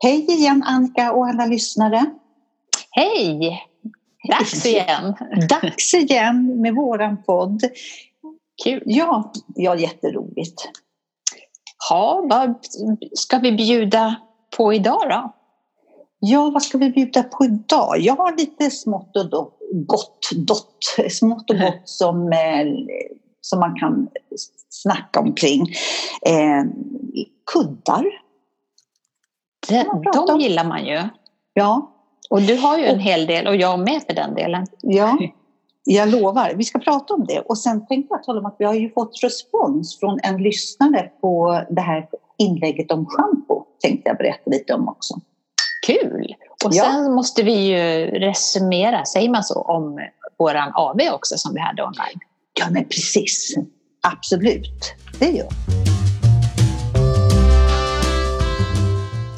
Hej igen Annika och alla lyssnare. Hej! Dags igen. Dags igen med våran podd. Kul. Ja, ja jätteroligt. Ja, vad ska vi bjuda på idag då? Ja, vad ska vi bjuda på idag? Jag har lite smått och dott, gott, dott, smått och gott som, eh, som man kan snacka omkring. Eh, kuddar. De, de gillar man ju. Ja. Och du har ju en hel del och jag med för den delen. Ja, jag lovar. Vi ska prata om det. Och sen tänkte jag tala om att vi har ju fått respons från en lyssnare på det här inlägget om schampo. Tänkte jag berätta lite om också. Kul! Och ja. sen måste vi ju resumera, säger man så, om våran AV också som vi hade online. Ja, men precis. Absolut, det gör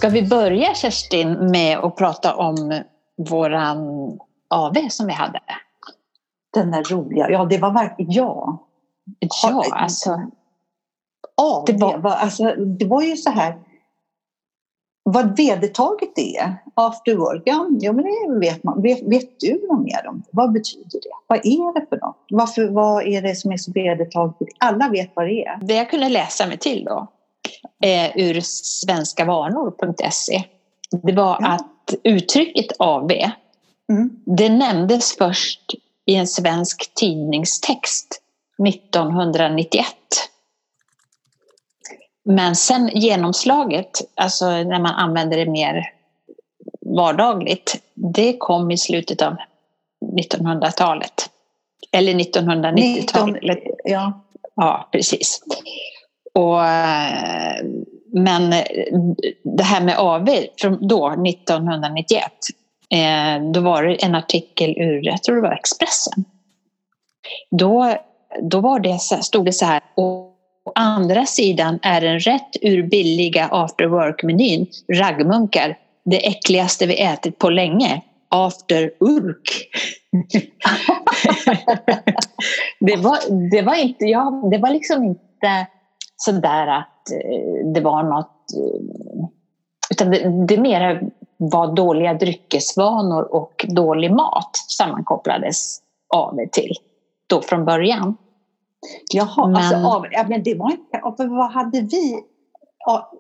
Ska vi börja Kerstin med att prata om våran AV som vi hade? Den där roliga, ja det var verkligen, ja. Ja, alltså. AV, det var, alltså, det var ju så här, vad vedertaget är, after work, ja, ja men det vet man. Vet, vet du något mer om det? Vad betyder det? Vad är det för något? Varför, vad är det som är så vedertaget? Alla vet vad det är. Det jag kunde läsa mig till då, eh, ur svenskavanor.se, det var ja. att uttrycket AV, mm. det nämndes först i en svensk tidningstext 1991. Men sen genomslaget, alltså när man använder det mer vardagligt, det kom i slutet av 1900-talet. Eller 1990-talet. Ja. ja, precis. Och, eh, men eh, det här med AV, från då, 1991, eh, då var det en artikel ur, jag tror det var Expressen. Då, då var det, stod det så här, Å andra sidan är den rätt ur billiga after work-menyn, raggmunkar, det äckligaste vi ätit på länge. After urk. det, var, det var inte, ja, det var liksom inte sådär att eh, det var något eh, utan det, det mer var dåliga dryckesvanor och dålig mat sammankopplades av det till då från början. Jaha, men... Alltså, av, ja, men det var inte, vad hade vi? Ja,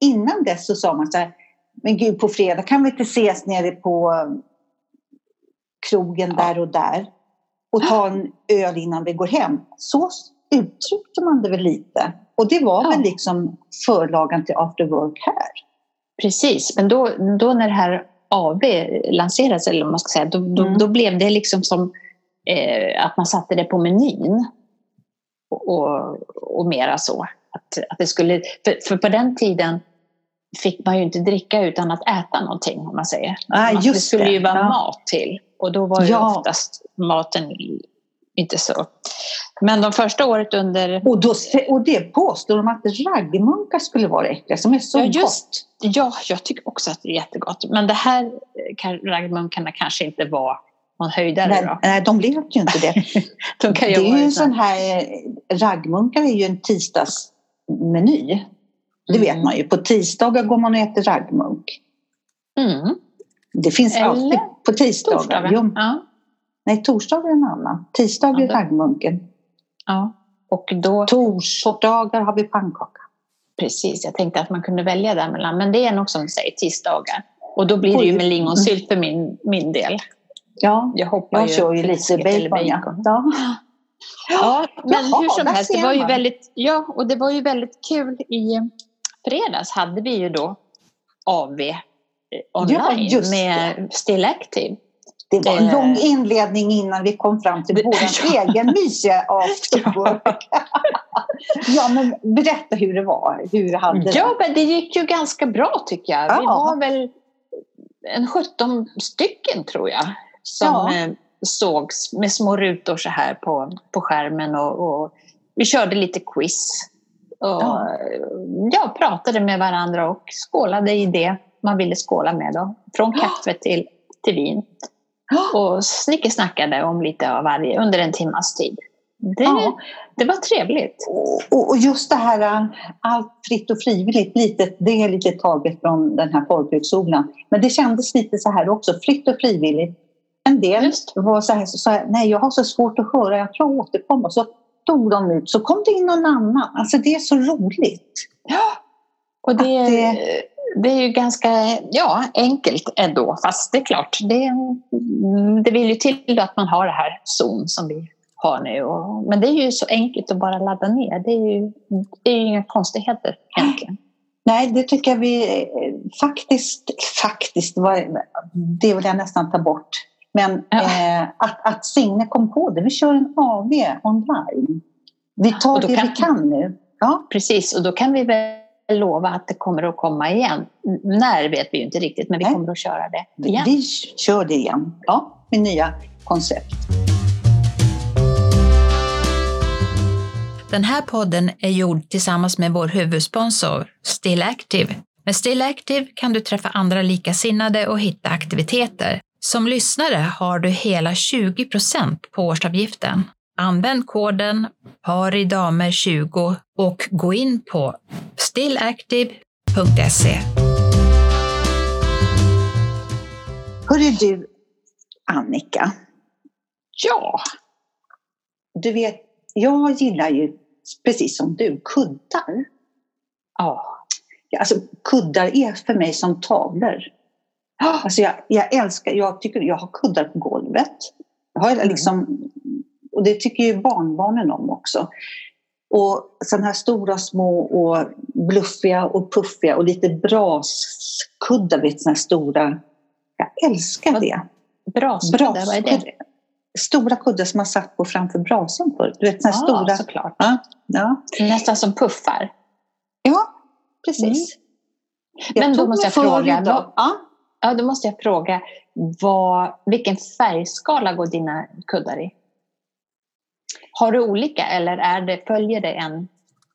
innan dess så sa man så här, men gud på fredag kan vi inte ses nere på krogen där och där och ta en öl innan vi går hem. Så uttryckte man det väl lite. Och det var ja. väl liksom förlagan till After Work här. Precis, men då, då när det här AV lanserades, eller man ska säga, då, då, mm. då blev det liksom som eh, att man satte det på menyn och, och mera så. Att, att det skulle, för, för, på den tiden fick man ju inte dricka utan att äta någonting om man säger. Ah, just det skulle det. ju vara ja. mat till och då var ju ja. oftast maten inte så. Men de första året under... Och, då, och det påstår de att raggmunkar skulle vara äckliga som är så ja, just, gott. Ja, jag tycker också att det är jättegott. Men det här raggmunkarna kanske inte var någon höjdare nej, då? Nej, de blev ju inte det. de det är ju en sån här, raggmunkar är ju en tisdagsmeny. Det vet mm. man ju. På tisdagar går man och äter raggmunk. Mm. Det finns Eller alltid på tisdagar. Jo. Ja. Nej, torsdagar är en annan. Tisdag är raggmunken. Ja. Och då... Torsdagar har vi pannkaka. Precis, jag tänkte att man kunde välja däremellan. Men det är nog som du säger, tisdagar. Och då blir det ju med lingonsylt för min, min del. Ja, jag, hoppar jag kör ju lite bacon. bacon. Ja. Ja, men Jaha, hur som helst, det var ju väldigt, ja, och det var ju väldigt kul. I fredags hade vi ju då AV online ja, med Still Active. Det var en lång inledning innan vi kom fram till vår ja. egen mysiga afterwork. ja, men berätta hur det var. Hur hade ja, men det gick ju ganska bra tycker jag. Ja. Vi var väl en 17 stycken tror jag som ja. Eh, sågs med små rutor så här på, på skärmen och, och vi körde lite quiz. Och ja. ja. pratade med varandra och skålade i det man ville skåla med. Då. Från kaffe till, till vin. Och snickesnackade om lite av varje under en timmas tid. det, ja. det var trevligt. Och, och, just det här äh, allt fritt och frivilligt, lite, det är lite taget från den här folkhögskolan. Men det kändes lite så här också, fritt och frivilligt. En del just. var så här, så här, nej jag har så svårt att höra, jag tror jag återkommer. Så tog de ut, så kom det in någon annan. Alltså det är så roligt. Ja, och det, det, det är ju ganska ja, enkelt ändå. Fast det är klart, det, det vill ju till att man har det här Zoom som vi har nu. Och, men det är ju så enkelt att bara ladda ner. Det är ju, det är ju inga konstigheter egentligen. Nej, det tycker jag vi faktiskt, faktiskt, det vill jag nästan ta bort. Men ja. eh, att, att Signe kom på det, vi kör en AV online. Vi tar det kan, vi kan nu. Ja. Precis, och då kan vi väl lova att det kommer att komma igen. När vet vi ju inte riktigt, men vi Nej. kommer att köra det igen. Vi kör det igen, ja, med nya koncept. Den här podden är gjord tillsammans med vår huvudsponsor Still Active. Med Still Active kan du träffa andra likasinnade och hitta aktiviteter. Som lyssnare har du hela 20% på årsavgiften. Använd koden paridamer20 och gå in på stillactive.se. Hörru du, Annika. Ja, du vet, jag gillar ju precis som du kuddar. Ja. Alltså kuddar är för mig som tavlor. Alltså jag, jag älskar, jag tycker jag har kuddar på golvet. Jag har mm. liksom och det tycker ju barnbarnen om också. Och sådana här stora, små och bluffiga och puffiga och lite braskuddar, vet sådana här stora. Jag älskar det. Braskuddar, vad är det? Stora kuddar som man satt på framför brasan förut. Du vet, såna ja, stora. såklart. Ja, ja. Nästan som puffar. Ja, precis. Mm. Men då måste jag fråga, då, ja? ja, då måste jag fråga vad, vilken färgskala går dina kuddar i? Har du olika eller är det, följer det en,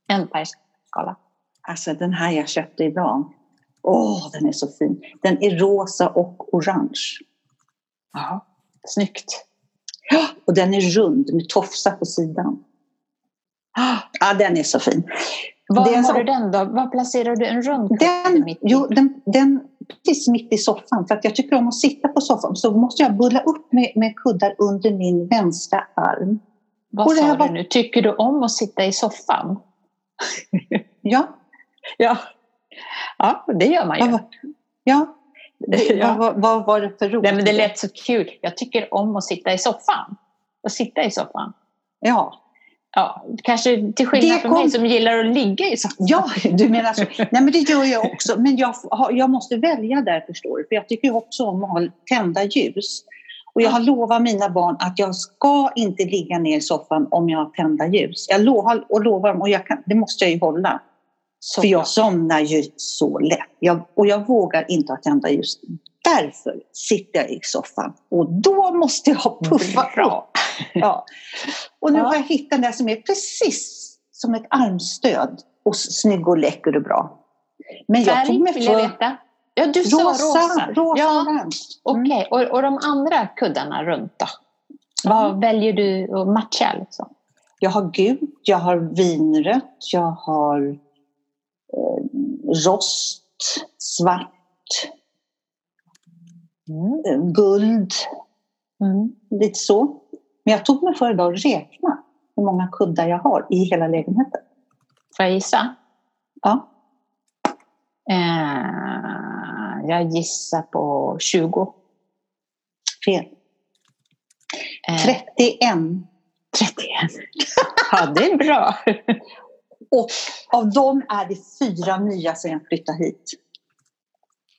en färgskala? Alltså den här jag köpte idag, åh oh, den är så fin. Den är rosa och orange. Ja, snyggt. Ja, och den är rund med tofsar på sidan. Ja, den är så fin. Var har så... du den då? Var placerar du en rund den, mitt i? Jo, den, den precis mitt i soffan. För att jag tycker om att sitta på soffan. Så måste jag bulla upp med, med kuddar under min vänstra arm. Vad sa du nu? Tycker du om att sitta i soffan? ja. ja. Ja, det gör man ju. Ja. ja. Vad, vad, var det för roligt? Nej, men det lät så kul. Jag tycker om att sitta i soffan. Att sitta i soffan. Ja. Ja, kanske till skillnad från mig som gillar att ligga i soffan. Ja, du menar så. Nej, men det gör jag också. Men jag, jag måste välja där, förstår du. För jag tycker också om att ha tända ljus. Och jag har lovat mina barn att jag ska inte ligga ner i soffan om jag har tända ljus. Jag lovar, och lovar dem, och jag kan, det måste jag ju hålla. Så För jag somnar ju så lätt. Jag, och jag vågar inte ha tända ljus. Därför sitter jag i soffan. Och då måste jag puffa bra. Ja. Och nu ja. har jag hittat den som är precis som ett armstöd. Och snygg och läcker och bra. Men jag Färg tog mig för... vill jag veta. Ja, du sa rosa. rosa. rosa ja. Mm. Okej, okay. och, och de andra kuddarna runt då? Vad mm. väljer du att matcha? Liksom? Jag har gult, jag har vinrött, jag har eh, rost, svart, mm. Eh, guld. Mm. Lite så. Men jag tog mig för idag att räkna hur många kuddar jag har i hela lägenheten. Får jag gissa? Ja. Eh, jag gissar på 20. Fel. Eh, 31. 31. ja, det är bra. Och av dem är det fyra nya sedan jag flyttade hit.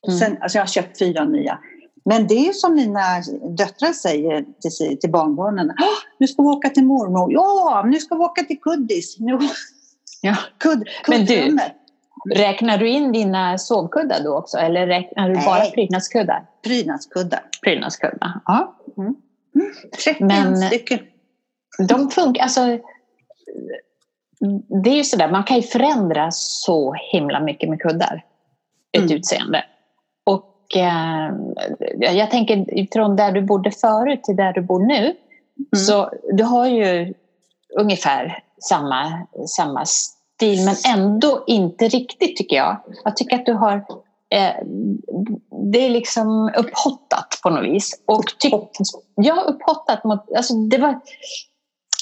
Mm. Sen, alltså jag har köpt fyra nya. Men det är som mina döttrar säger till, till barnbarnen. Nu ska vi åka till mormor. Ja, nu ska vi åka till kuddis. Nu... Ja. Kudd, Men du, Räknar du in dina sovkuddar då också eller räknar du Nej. bara prydnadskuddar? Prydnadskuddar. Prydnadskuddar, ja. Mm. 31 Men stycken. De funkar, alltså det är ju sådär, man kan ju förändra så himla mycket med kuddar. Ett mm. utseende. Och eh, jag tänker från där du bodde förut till där du bor nu. Mm. Så du har ju ungefär samma, samma stil men ändå inte riktigt tycker jag. Jag tycker att du har eh, det är liksom upphottat på något vis. Och tyck, ja, upphottat mot, alltså det, var,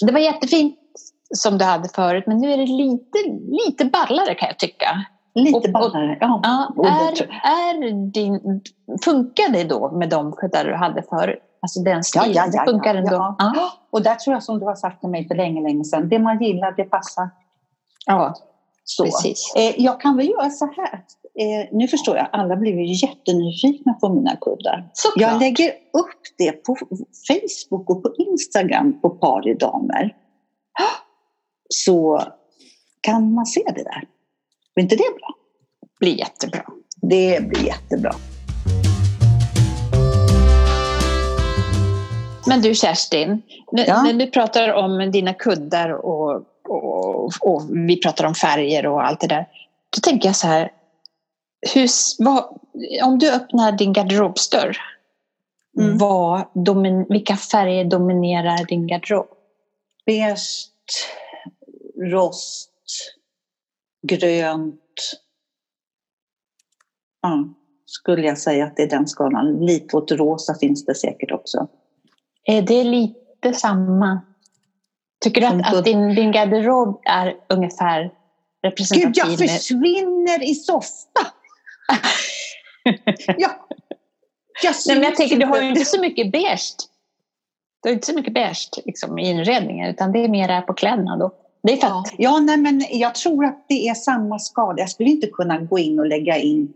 det var jättefint som du hade förut men nu är det lite, lite ballare kan jag tycka. Lite ballare, ja. ja är, är din, funkar det då med de kuddar du hade förut? Alltså den stilen, ja, ja, ja, funkar ändå? Ja. Och där tror jag som du har sagt till mig för länge, länge sedan, det man gillar det passar. Ja, så. precis. Eh, jag kan väl göra så här. Eh, nu förstår jag, alla blir ju jättenyfikna på mina kuddar. Såklart. Jag lägger upp det på Facebook och på Instagram på Paridamer. Så kan man se det där. Blir inte det bra? Det blir jättebra. Det blir jättebra. Men du Kerstin, ja. när du pratar om dina kuddar och, och, och, vi pratar om färger och allt det där. Då tänker jag så här, hur, vad, om du öppnar din garderobsdörr, mm. vad, domin, vilka färger dominerar din garderob? Beige, rost, grönt. Ja, skulle jag säga att det är den skalan. Lite åt rosa finns det säkert också. Är det lite samma? Tycker du att, att din, din garderob är ungefär representativ? Gud, jag försvinner i soffa! ja. Jag, Nej, men jag tänker, du har ju inte så mycket beige. Du har inte så mycket beige liksom, i inredningen, utan det är mer på kläderna då. Det är ja. ja, nej, men jag tror att det är samma skala. Jag skulle inte kunna gå in och lägga in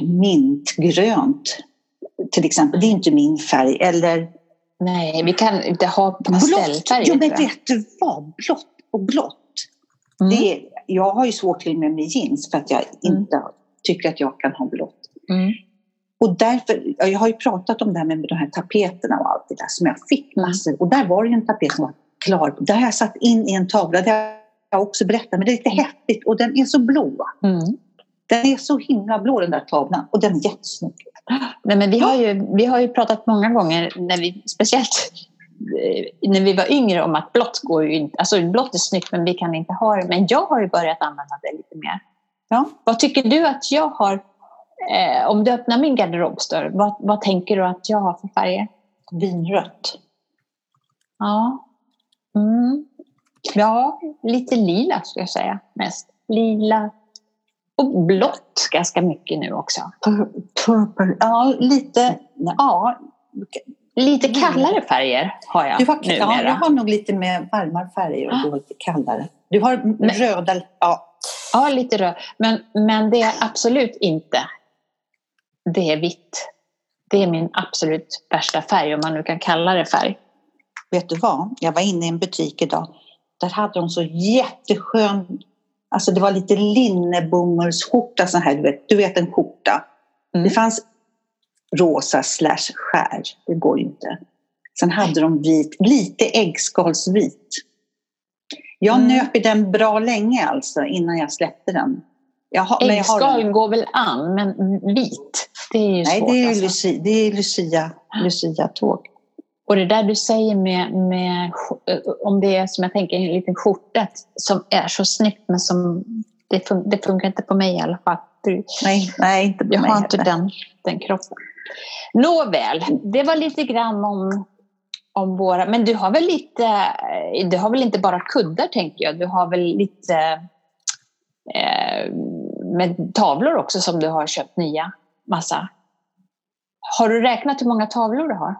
mintgrönt till exempel. Det är inte min färg. Eller Nej, vi kan inte ha pastellfärger. Jo, men vet du vad? Blått och blått. Mm. Det är, jag har ju svårt till med, med jeans för att jag mm. inte tycker att jag kan ha blått. Mm. Och därför, jag har ju pratat om det här med de här tapeterna och allt det där som jag fick mm. massor. Och där var det ju en tapet som var klar. Där har jag satt in i en tavla. Det har jag också berättat. Men det är lite mm. häftigt och den är så blå. Mm. Den är så himla blå den där tavlan och den är jättesnygg. Nej, men vi, har ju, vi har ju pratat många gånger, när vi, speciellt eh, när vi var yngre, om att blått går ju inte... Alltså blått är snyggt men vi kan inte ha det. Men jag har ju börjat använda det lite mer. Ja. Vad tycker du att jag har... Eh, om du öppnar min garderobsdörr, vad, vad tänker du att jag har för färger? Vinrött. Ja. Mm. Ja, lite lila skulle jag säga mest. Lila, och blått ganska mycket nu också. Purple, ja lite, ja. Lite kallare färger har jag du har, Ja, jag har nog lite mer varmare färger och ah. lite kallare. Du har men, röda, ja. Ja, lite röd. Men, men det är absolut inte, det är vitt. Det är min absolut värsta färg, om man nu kan kalla det färg. Vet du vad? Jag var inne i en butik idag. Där hade de så jätteskön Alltså det var lite linnebomullsskjorta, så här, du, vet, du vet en skjorta. Mm. Det fanns rosa slash skär, det går ju inte. Sen hade de vit, lite äggskalsvit. Jag mm. nöp i den bra länge alltså innan jag släppte den. Äggskal går väl an, men vit, det är ju Nej, svårt. Det är, alltså. Lucia, det är Lucia, Lucia-tåg. Och det där du säger med, med, om det är som jag tänker en liten skjorta som är så snyggt men som det, fun det funkar inte på mig i alla fall. nej, nej, inte på jag mig har inte den, den kroppen. Nåväl, det var lite grann om, om våra... Men du har väl lite... Du har väl inte bara kuddar tänker jag. Du har väl lite eh, med tavlor också som du har köpt nya massa. Har du räknat hur många tavlor du har?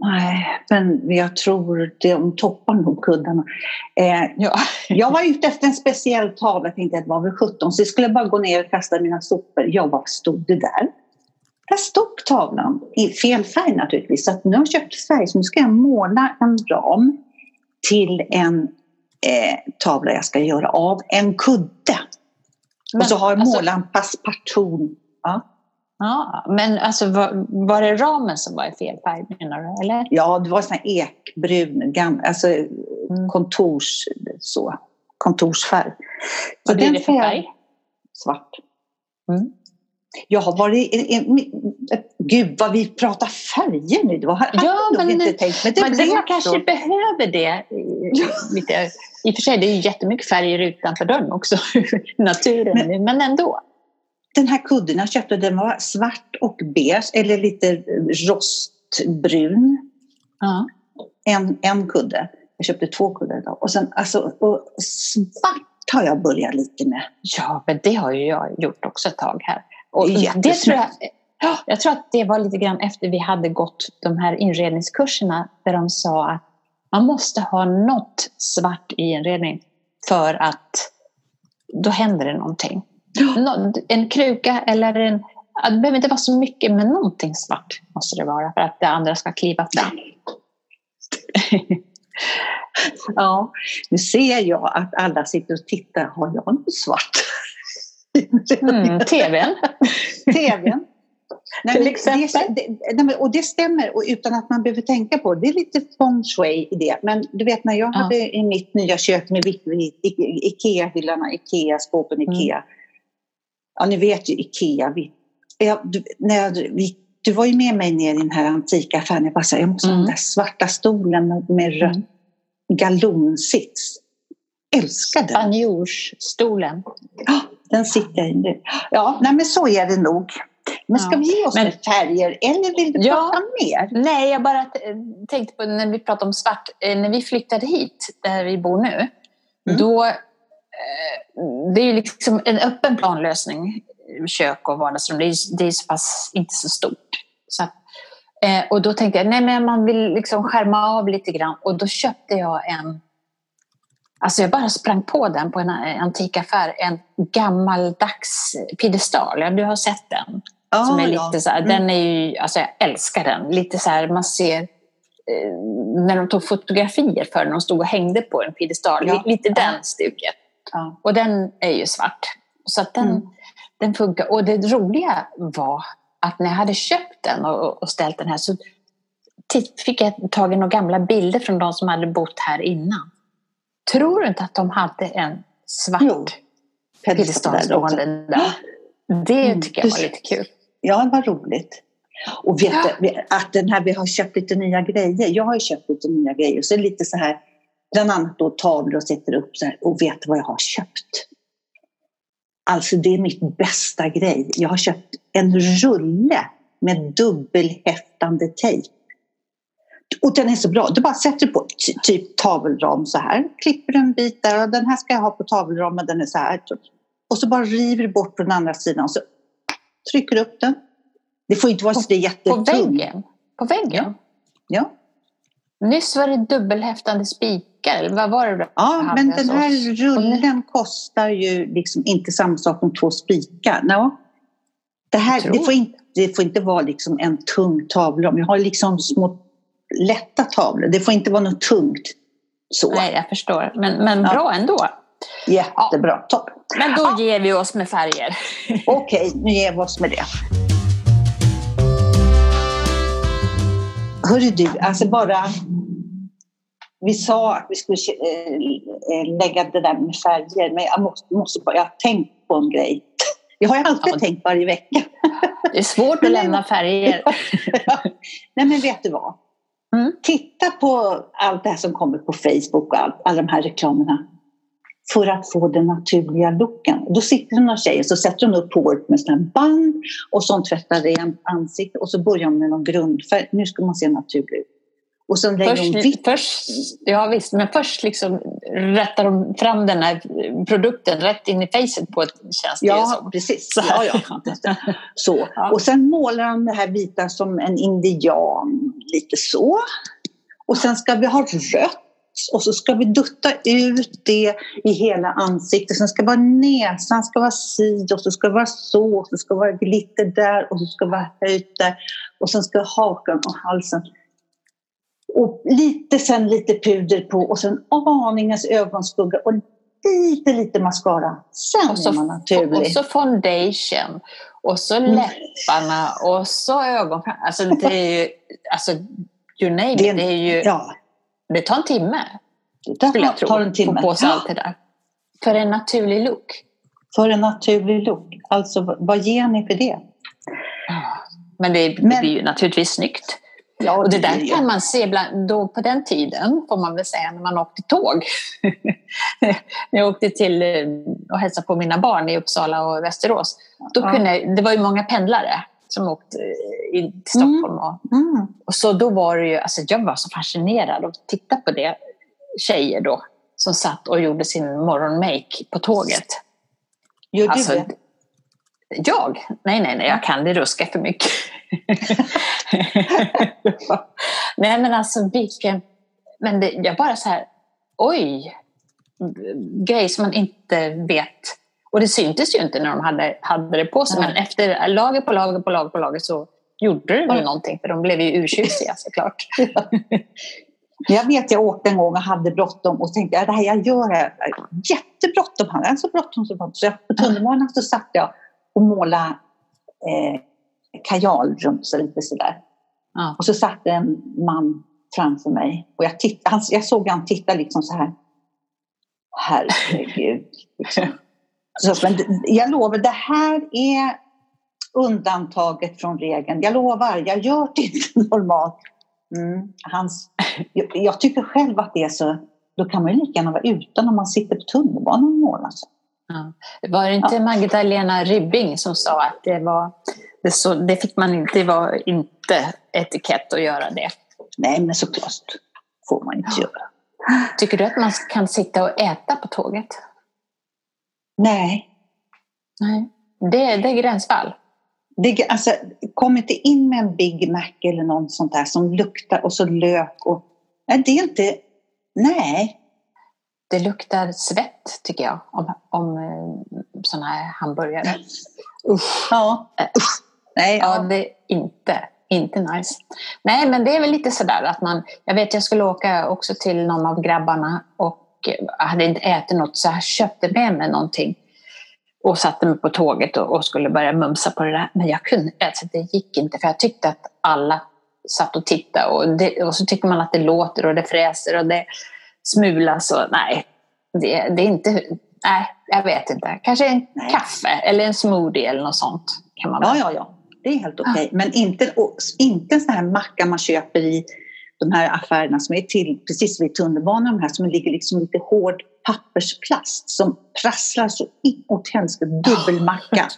Nej, men jag tror de toppar nog kuddarna. Eh, ja. jag var ute efter en speciell tavla, jag tänkte att det var väl 17, så jag skulle bara gå ner och kasta mina sopor. Ja, vad stod det där? Där stod tavlan, i fel färg naturligtvis. Så nu har jag köpt färg, så nu ska jag måla en ram till en eh, tavla jag ska göra av en kudde. Men, och så har jag alltså, målat en passepartout. Ja. Ja, men alltså var, var det ramen som var i fel färg menar du? Eller? Ja, det var sån här ekbrun, gam, alltså mm. kontors, så, kontorsfärg. Vad blir det för färg? Svart. Mm. Jag har varit... Gud, vad vi pratar färger nu. Det var, ja, men, inte tänkt, men det men man kanske så. behöver det. Lite, I och för sig, det är jättemycket färger utanför dörren också, naturen, men, men ändå. Den här kudden jag köpte, den var svart och beige, eller lite rostbrun. Ja. En, en kudde. Jag köpte två kuddar idag. Och sen alltså, och svart har jag börjat lite med. Ja, men det har ju jag gjort också ett tag här. Och det tror jag, jag tror att det var lite grann efter vi hade gått de här inredningskurserna där de sa att man måste ha något svart i inredning för att då händer det någonting. En kruka eller en... Det behöver inte vara så mycket, men någonting svart måste det vara för att det andra ska kliva fram. ja, nu ser jag att alla sitter och tittar. Har jag något svart? Mm, TVn. TVn. Nej, Till exempel. Det, det, och det stämmer och utan att man behöver tänka på det. Det är lite feng shui i det. Men du vet när jag ja. hade i mitt nya kök med Ikea-hyllorna, Ikea-skåpen, Ikea. Mm. Ja, ni vet ju Ikea. Vi, jag, du, när vi, du var ju med mig ner i den här antika affären. Jag bara sa, jag måste mm. ha den där svarta stolen med rött mm. galonsits. Älskar den. Spanjorsstolen. Ja, den sitter jag i nu. Ja, nej, men så är det nog. Men ska ja. vi ge oss men, färger eller vill du ja, prata mer? Nej, jag bara tänkte på när vi pratade om svart. Eh, när vi flyttade hit, där vi bor nu, mm. då det är ju liksom en öppen planlösning, kök och vardagsrum. Det är, det är så pass inte så stort. Så att, eh, och då tänkte jag, nej men man vill liksom skärma av lite grann. Och då köpte jag en Alltså jag bara sprang på den på en antikaffär, en gammaldags piedestal. Ja, du har sett den? Oh, som är lite ja. så här, mm. den är ju, alltså jag älskar den. Lite så här, man ser eh, när de tog fotografier för den, de stod och hängde på en piedestal. Ja. Lite den ja. stuket. Ja. Och den är ju svart. Så att den, mm. den funkar. Och det roliga var att när jag hade köpt den och, och ställt den här så fick jag tag i några gamla bilder från de som hade bott här innan. Tror du inte att de hade en svart piedestal stående där? Det mm. tycker jag var lite kul. Ja, det var roligt. Och vet ja. att den här, vi har köpt lite nya grejer. Jag har köpt lite nya grejer. Så lite så här, bland annat då tavlor och sätter upp så. Och vet vad jag har köpt? Alltså det är mitt bästa grej. Jag har köpt en rulle med dubbelhäftande tejp. Och den är så bra. Du bara sätter på typ tavelram så här. Klipper en bit där och den här ska jag ha på tavelramen. Den är så här. Och så bara river du bort på den andra sidan och så trycker du upp den. Det får inte vara så jättetungt. På väggen? På väggen? Ja. ja. Nyss var det dubbelhäftande eller vad var det? Ja, men den här rullen kostar ju liksom inte samma sak som två spikar. No. Det, här, det, får inte, det får inte vara liksom en tung tavla. Jag har liksom små lätta tavlor. Det får inte vara något tungt. Så. Nej, jag förstår. Men, men bra ja. ändå. Jättebra. Ja. Topp. Men då ja. ger vi oss med färger. Okej, okay, nu ger vi oss med det. Hörru du, alltså bara... Vi sa att vi skulle äh, lägga det där med färger, men jag måste, måste bara, jag har tänkt på en grej. Jag har alltid ja. tänkt varje vecka. Det är svårt att lämna färger. Nej men vet du vad? Mm. Titta på allt det här som kommer på Facebook och all, alla de här reklamerna för att få den naturliga looken. Då sitter några tjejer så sätter hon upp håret med sådana band och så tvättar rent ansikte och så börjar hon med någon grundfärg. Nu ska man se naturlig ut. Och sen lägger först, hon vitt. Först, ja visst, men först liksom rättar de fram den här produkten rätt in i facet på ett det Ja, precis. Så. Ja, ja. så. Ja. Och sen målar han det här vita som en indian, lite så. Och sen ska vi ha rött och så ska vi dutta ut det i hela ansiktet. Sen ska vara näsan ska vara si och så ska vara så och så ska vara glitter där och så ska vara höjt där och sen ska hakan och halsen. Och lite sen lite puder på och sen aningens ögonskugga och lite, lite mascara. Sen och så, är man naturlig. Och så foundation och så mm. läpparna och så ögon. Alltså det är ju, alltså you name it, det är ju ja. Det tar en timme. Det skulle jag tro. Tar en timme. Få på sig allt det där. För en naturlig look. För en naturlig look. Alltså vad ger ni för det? Men det, det blir ju naturligtvis snyggt. Ja, och det, där kan man se bland, då på den tiden, får man väl säga, när man åkte tåg. när jag åkte till eh, och hälsade på mina barn i Uppsala och Västerås. Då kunde, det var ju många pendlare som åkte in till mm. Stockholm. Och, mm. och så då var det ju, alltså jag var så fascinerad att titta på det. Tjejer då, som satt och gjorde sin morgonmake på tåget. Gör du alltså, det? Jag? Nej, nej, nej, jag kan det ruska för mycket. nej, men alltså vilken... Men det, jag bara så här, oj! Grej som man inte vet. Och det syntes ju inte när de hade, hade det på sig, men efter lager på lager på lager på lager så gjorde det väl någonting, för de blev ju urtjusiga såklart. Jag vet jag åkte en gång och hade bråttom och tänkte att det här jag gör är jättebråttom. Han är så bråttom så bråttom. Så på tunnelbanan så satt jag och målade eh, kajal runt sig lite sådär. Ja. Och så satt en man framför mig och jag, tittade, han, jag såg han titta liksom så här. Herregud. Liksom. Så, men jag lovar, det här är undantaget från regeln. Jag lovar, jag gör det inte normalt. Mm, hans, jag, jag, tycker själv att det är så, då kan man ju lika gärna vara utan om man sitter på tunnelbanan målar sig. Ja. Var det inte ja. Magdalena Ribbing som sa att det var det, så, det fick man inte, det var inte etikett att göra det? Nej, men såklart får man inte ja. göra. Tycker du att man kan sitta och äta på tåget? Nej. Nej. Det, det är gränsfall? Det, alltså, kom inte in med en Big Mac eller något sånt där som luktar och så lök och... Nej, det är inte... Nej. Det luktar svett tycker jag om, om eh, sådana här hamburgare. Usch. Ja. Eh, usch. Nej, ja, det är inte, inte nice. Nej, men det är väl lite sådär att man... Jag vet, jag skulle åka också till någon av grabbarna och hade inte ätit något så jag köpte med mig någonting och satte mig på tåget och, och, skulle börja mumsa på det där. Men jag kunde, alltså det gick inte för jag tyckte att alla satt och tittade och, det, och så tycker man att det låter och det fräser och det smulas och nej, det, det är inte, nej, jag vet inte. Kanske en nej. kaffe eller en smoothie eller något sånt. Kan man ja, ja, ja. Det är helt okej. Okay. Men inte, inte en sån här macka man köper i de här affärerna som är till precis vid tunnelbanan, de här som ligger liksom lite hård pappersplast som prasslar så inåt helsike, dubbelmacka.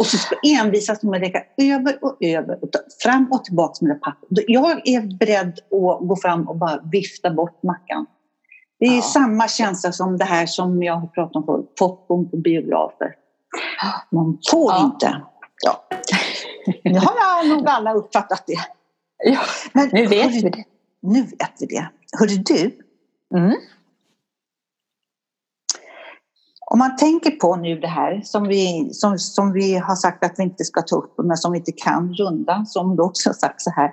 Och så envisas med att lägga över och över och fram och tillbaka med det pappret. Jag är beredd att gå fram och bara vifta bort mackan. Det är ja. samma känsla som det här som jag har pratat om förut, popcorn på biografer. Man får ja. inte. Ja. Nu har nog alla uppfattat det. Ja, Men, nu vet hörru, vi det. Nu vet vi det. Hörru du. Mm. Om man tänker på nu det här som vi, som, som vi har sagt att vi inte ska ta upp, men som vi inte kan runda, som du också har sagt så här.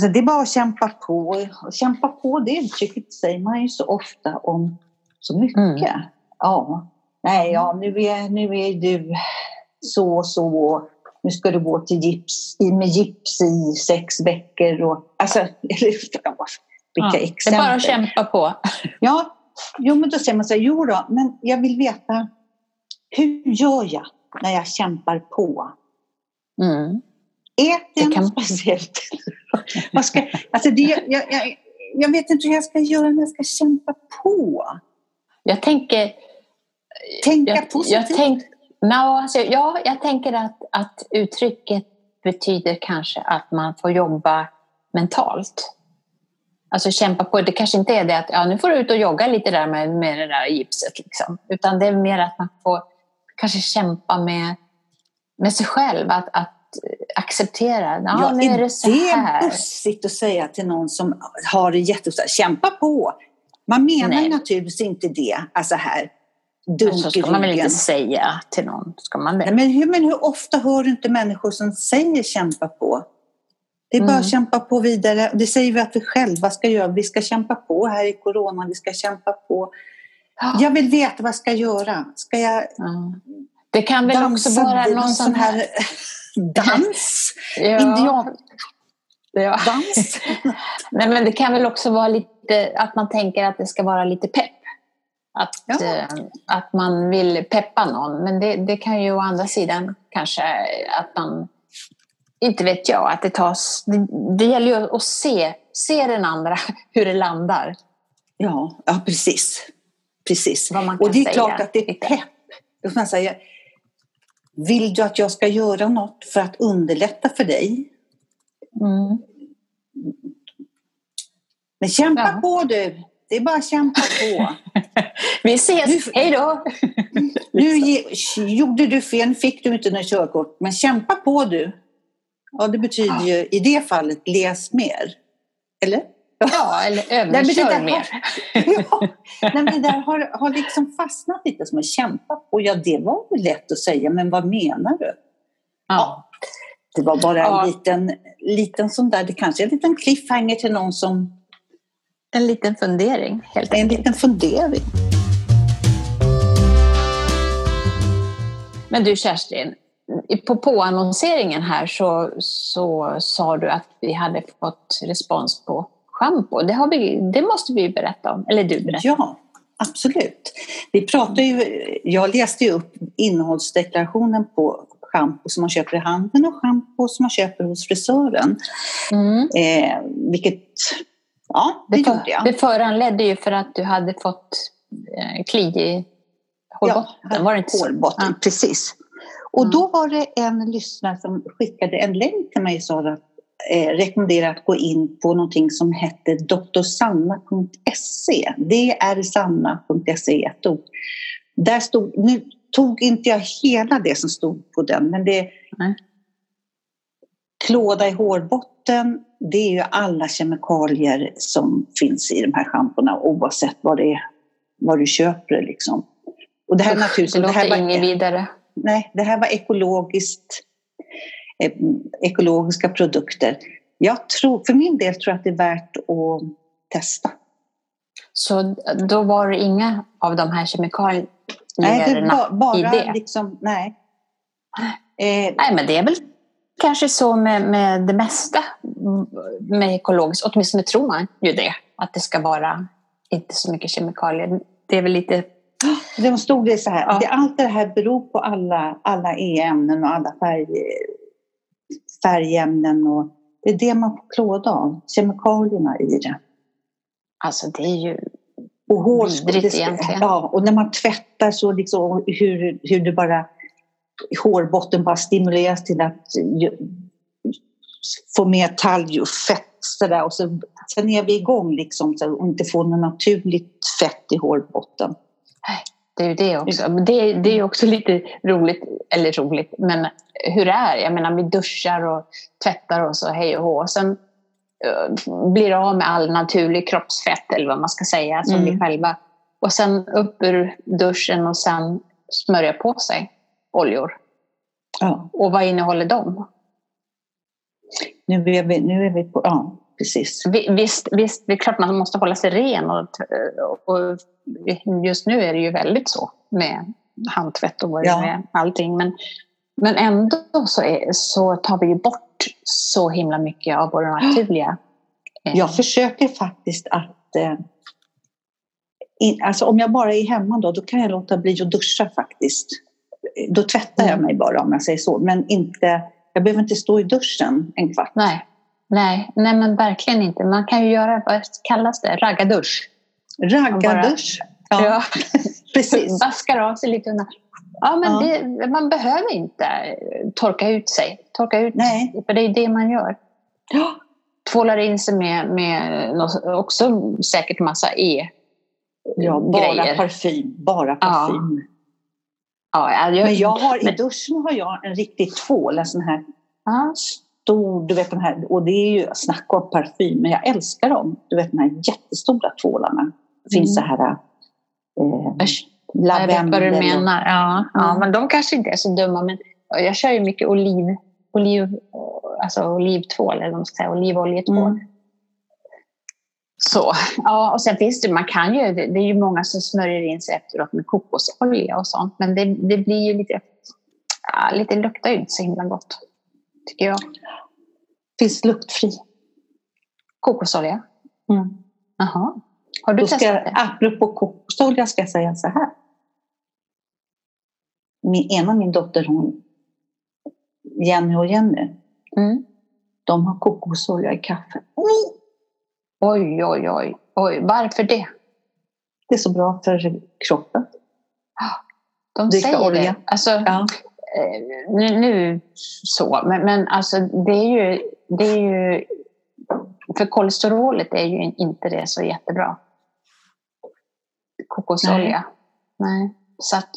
Så det är bara att kämpa på. Och kämpa på, det uttrycket säger man ju så ofta om så mycket. Mm. Ja, nej, ja, nu är, nu är du så och så nu ska du gå till gips, med gips i sex veckor. Och, alltså, vilka ja, exempel. Det är bara att kämpa på. Ja, jo, men då säger man så här, jo då, men jag vill veta hur gör jag när jag kämpar på? Mm. Äter jag kan... något speciellt? Vad ska, alltså det, jag, jag, jag vet inte hur jag ska göra när jag ska kämpa på. Jag tänker... Tänka jag, positivt? Jag tänk, no, alltså, ja, jag tänker att, att uttrycket betyder kanske att man får jobba mentalt. Alltså kämpa på. Det kanske inte är det att ja, nu får du ut och jogga lite där med, med det där gipset. Liksom. Utan det är mer att man får kanske kämpa med, med sig själv. Att, att acceptera. Ja, ja, nu är det så här. Det är bussigt att säga till någon som har det jättesvårt. Kämpa på! Man menar Nej. naturligtvis inte det. Alltså här, dunk så ska man väl inte säga till någon? Ska man det? Nej, men, hur, men hur ofta hör du inte människor som säger kämpa på? Det är bara mm. att kämpa på vidare. Det säger vi att vi själva ska göra. Vi ska kämpa på här i corona. Vi ska kämpa på. Jag vill veta vad jag ska göra. Ska jag mm. Det kan väl också vara någon sån här... dans? ja. Indian... Ja. Dans? Nej, men det kan väl också vara lite att man tänker att det ska vara lite pepp. Att, ja. eh, att man vill peppa någon. Men det, det kan ju å andra sidan kanske att man inte vet jag, att det tas... Det, det gäller ju att se, se den andra, hur det landar. Ja, ja precis. Precis. Och det är klart att det är pepp. Då får man säga, vill du att jag ska göra något för att underlätta för dig? Mm. Men kämpa Ja. på du! Det är bara att kämpa på. Vi ses, hej då! Nu gjorde du fel, fick du inte något körkort, men kämpa på du. Ja, det betyder ju i det fallet läs mer. Eller? Ja, eller där mer. Ja, nej, men det där har, har liksom fastnat lite som att kämpa på. Ja, det var väl lätt att säga, men vad menar du? Ja. Det var bara Ja. en liten, liten sån där, det kanske är en liten cliffhanger till någon som, En liten fundering, helt en enkelt. liten fundering. Men du Kerstin, på påannonseringen här så, så sa du att vi hade fått respons på schampo. Det, har vi, det måste vi berätta om, eller du berätta. Ja, absolut. Vi pratar ju, jag läste ju upp innehållsdeklarationen på schampo som man köper i handeln och schampo som man köper hos frisören. Mm. Eh, vilket, ja, det, Det, gjorde jag. det föranledde ju för att du hade fått eh, kli i hårbotten, var det inte så? hårbotten, Ja. precis. Och Mm. då var det en lyssnare som skickade en länk till mig och sa att eh, rekommenderade att gå in på någonting som hette drsanna.se. drsanna.se i ett ord. Där stod, nu tog inte jag hela det som stod på den, men det Nej. klåda i hårbotten, det är ju alla kemikalier som finns i de här schampona oavsett vad det är, vad du köper det liksom. Och det här Usch, naturligtvis, det det här låter var, inget vidare. Nej, det här var ekologiskt, eh, ekologiska produkter. Jag tror, för min del tror jag att det är värt att testa. Så då var det inga av de här kemikalierna Nej, det var bara i det? liksom, nej. Eh, Nej, men det är väl kanske så med, med det mesta med ekologiskt. Åtminstone tror man ju det. Att det ska vara inte så mycket kemikalier. Det är väl lite... De stod det så här, Ja. allt det här beror på alla, alla e-ämnen och alla färg, färgämnen. Och det är det man får klåda av, kemikalierna i det. Alltså det är ju... Och hår, Vidrigt det- egentligen. Ja, och när man tvättar så liksom hur, hur det bara, hårbotten bara stimuleras till att få mer talg och fett sådär. Och så, sen är vi igång liksom så, och inte får något naturligt fett i hårbotten. Det är ju det också. Det, det är ju också lite roligt, eller roligt, men hur det är. Jag menar, vi duschar och tvättar oss och hej och hå. Sen eh, blir av med all naturlig kroppsfett, eller vad man ska säga, som Mm. vi själva. Och sen upp ur duschen och sen smörja på sig oljor. Ja, Och vad innehåller de? nu är vi, nu är vi på, ja precis. Vi- Visst, visst, det är klart man måste hålla sig ren. Och, och just nu är det ju väldigt så med handtvätt och vad Ja. är, allting. Men, men ändå så, är, så tar vi ju bort så himla mycket av våra naturliga... eh, Jag försöker faktiskt att... Eh, in, alltså om jag bara är hemma då, då kan jag låta bli att duscha faktiskt. Då tvättar jag Mm. mig bara om jag säger så. Men inte, jag behöver inte stå i duschen en kvart. Nej, nej, nej, men verkligen inte. Man kan ju göra, vad kallas det, raggardusch. Raggardusch. Ja, Ja. precis. Vaskar av sig lite undan. Ja, men Ja. Det, man behöver inte torka ut sig. Torka ut, Nej. för det är det man gör. Ja, tvålar in sig med, med också säkert massa E. ja bara grejer. parfym. Bara Ja. parfym. Ja, jag, Men jag har, i duschen har jag en riktig tvål, en sån här Ja, stor, du vet den här, och det är ju, snacka om parfym, men jag älskar dem. Du vet de här jättestora tvålarna. Det finns Mm. så här eh, Usch, jag vet vad lavendel. du menar. Ja, ja, Mm. men de kanske inte är så dumma. Men jag kör ju mycket oliv, oliv, alltså olivtvål, eller vad man ska säga, olivoljetvål. Mm. Så, ja, och sen finns det, man kan ju, det det är ju många som smörjer in sig efteråt med kokosolja och sånt. Men det, det blir ju lite, ja, lite luktar ju inte så himla gott. Tycker jag. Finns luktfri. Kokosolja? Mm. Har du Då testat det? apropå kokosolja ska jag säga så här. Min, ena min dotter, hon, Jenny och Jenny, Mm. De har kokosolja i kaffe. Oh! Oj, oj, oj, oj. Varför det? Det är så bra för kroppen. De säger olja. det. Alltså, Ja. Eh, nu, nu så, men, men alltså det är ju, det är ju för kolesterolet är ju inte det så jättebra. Kokosolja. Nej. Så att,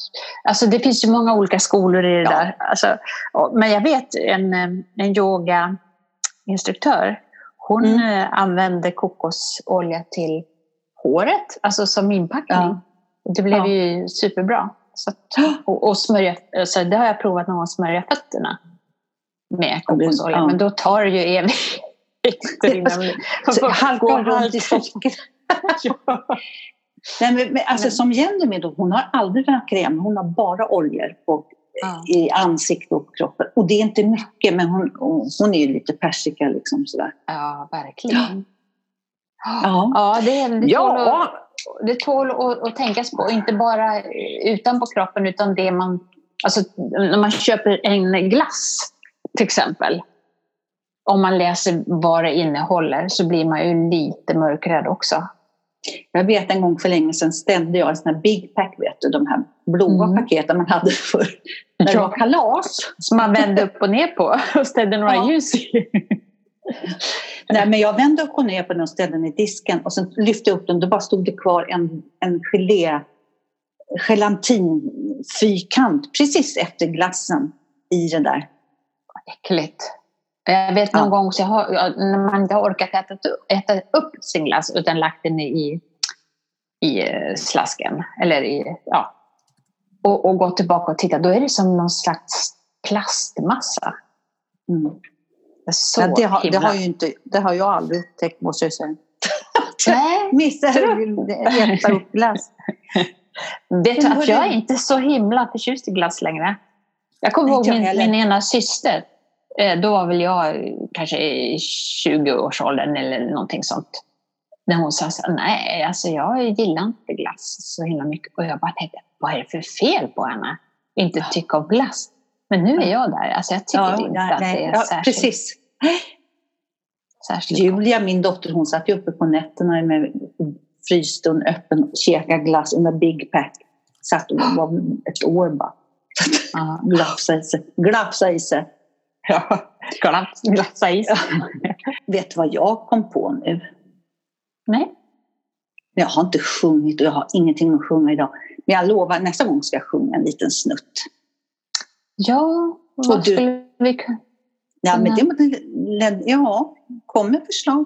alltså det finns ju många olika skolor i det Ja. där. Alltså, men jag vet en, eh, en yogainstruktör. Hon Mm. eh, använde kokosolja till håret, alltså som inpackning. Ja. Det blev Ja. ju superbra. Så att, och, och smörja, så det har jag provat någon gång, smörja fötterna med kokosolja. Ja. Men då tar det ju innan runt i. Ja. Nej, men, men, alltså, Men- som Jenny med, då, hon har aldrig några kräm. Hon har bara oljor på, Ja. i ansiktet och kroppen. Och det är inte mycket, men hon, hon hon är ju lite persika. Liksom, sådär. ja, verkligen. Ja. Ja, det, är- det tål, Ja. att, det tål att, att tänkas på. Inte bara utanpå kroppen utan det man... Alltså när man köper en glass till exempel. Om man läser vad det innehåller så blir man ju lite mörkrädd också. Jag vet en gång för länge sedan ställde jag en sån här Big Pack, vet du, de här blåa Mm. paketen man hade för när det var kalas. Som man vände upp och ner på och ställde några Ja. ljus i. Nej, men jag vände upp och ner på den och ställde den i disken och sen lyfte jag upp den. Då bara stod det kvar en, en gelé, gelatinfyrkant precis efter glassen i den där. Äckligt. Jag vet någon Ja. gång så jag har, när man inte har orkat äta, äta upp sin glass utan lagt den i, i eh, slasken. Eller i, ja. och, och gått tillbaka och tittat, då är det som någon slags plastmassa. Mm. Det så Ja, det, har, det, himla... har ju inte, det har jag aldrig upptäckt måste jag säga. Nej, Missar äta upp glass. vet du att jag är inte så himla förtjust i glass längre. Jag kommer ihåg min, min ena syster. Eh, Då var väl jag eh, kanske i 20-årsåldern eller någonting sånt. När hon sa så nej, alltså jag gillar inte glass så himla mycket. Och jag bara tänkte, vad är det för fel på henne? Inte tycka om glass. Men nu är jag där. Alltså jag tycker inte nej, att det är ja, särskilt, precis. särskilt Julia, min dotter, hon satt ju uppe på nätterna med frysstund öppen och käkade glass under Big Pack. Satt och var ett år bara. Ja. Glafsa i sig. Glafsa i sig. Ja, glass, glassa is. Vet du vad jag kom på nu? Nej. Jag har inte sjungit och jag har ingenting att sjunga idag. Men jag lovar, nästa gång ska jag sjunga en liten snutt. Ja, vad du, skulle vi kunna... Ja, men det, ja, kom med förslag.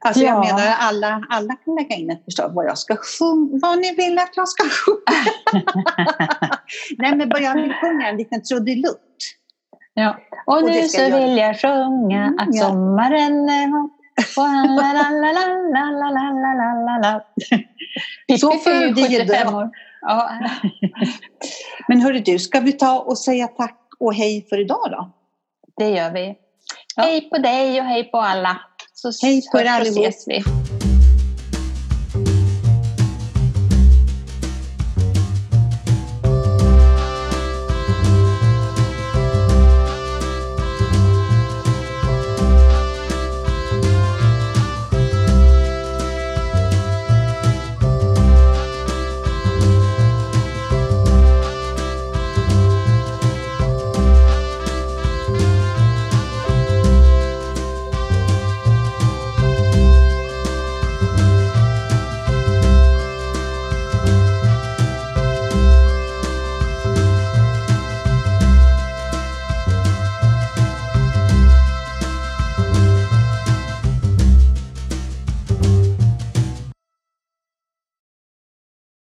Alltså ja. jag menar, alla, alla kan lägga in ett förslag vad jag ska sjunga, vad ni vill att jag ska sjunga. Nej, men bara jag vill sjunga en liten trudelutt. Ja. Och, nu så jag vill jag sjunga mm, att ja. sommaren är hot så år fyller ju får det 75 då. år. Ja. Men hörru du, ska vi ta och säga tack och hej för idag då? Det gör vi. Ja. Hej på dig och hej på alla. Så Hej på er allihop. ses vi.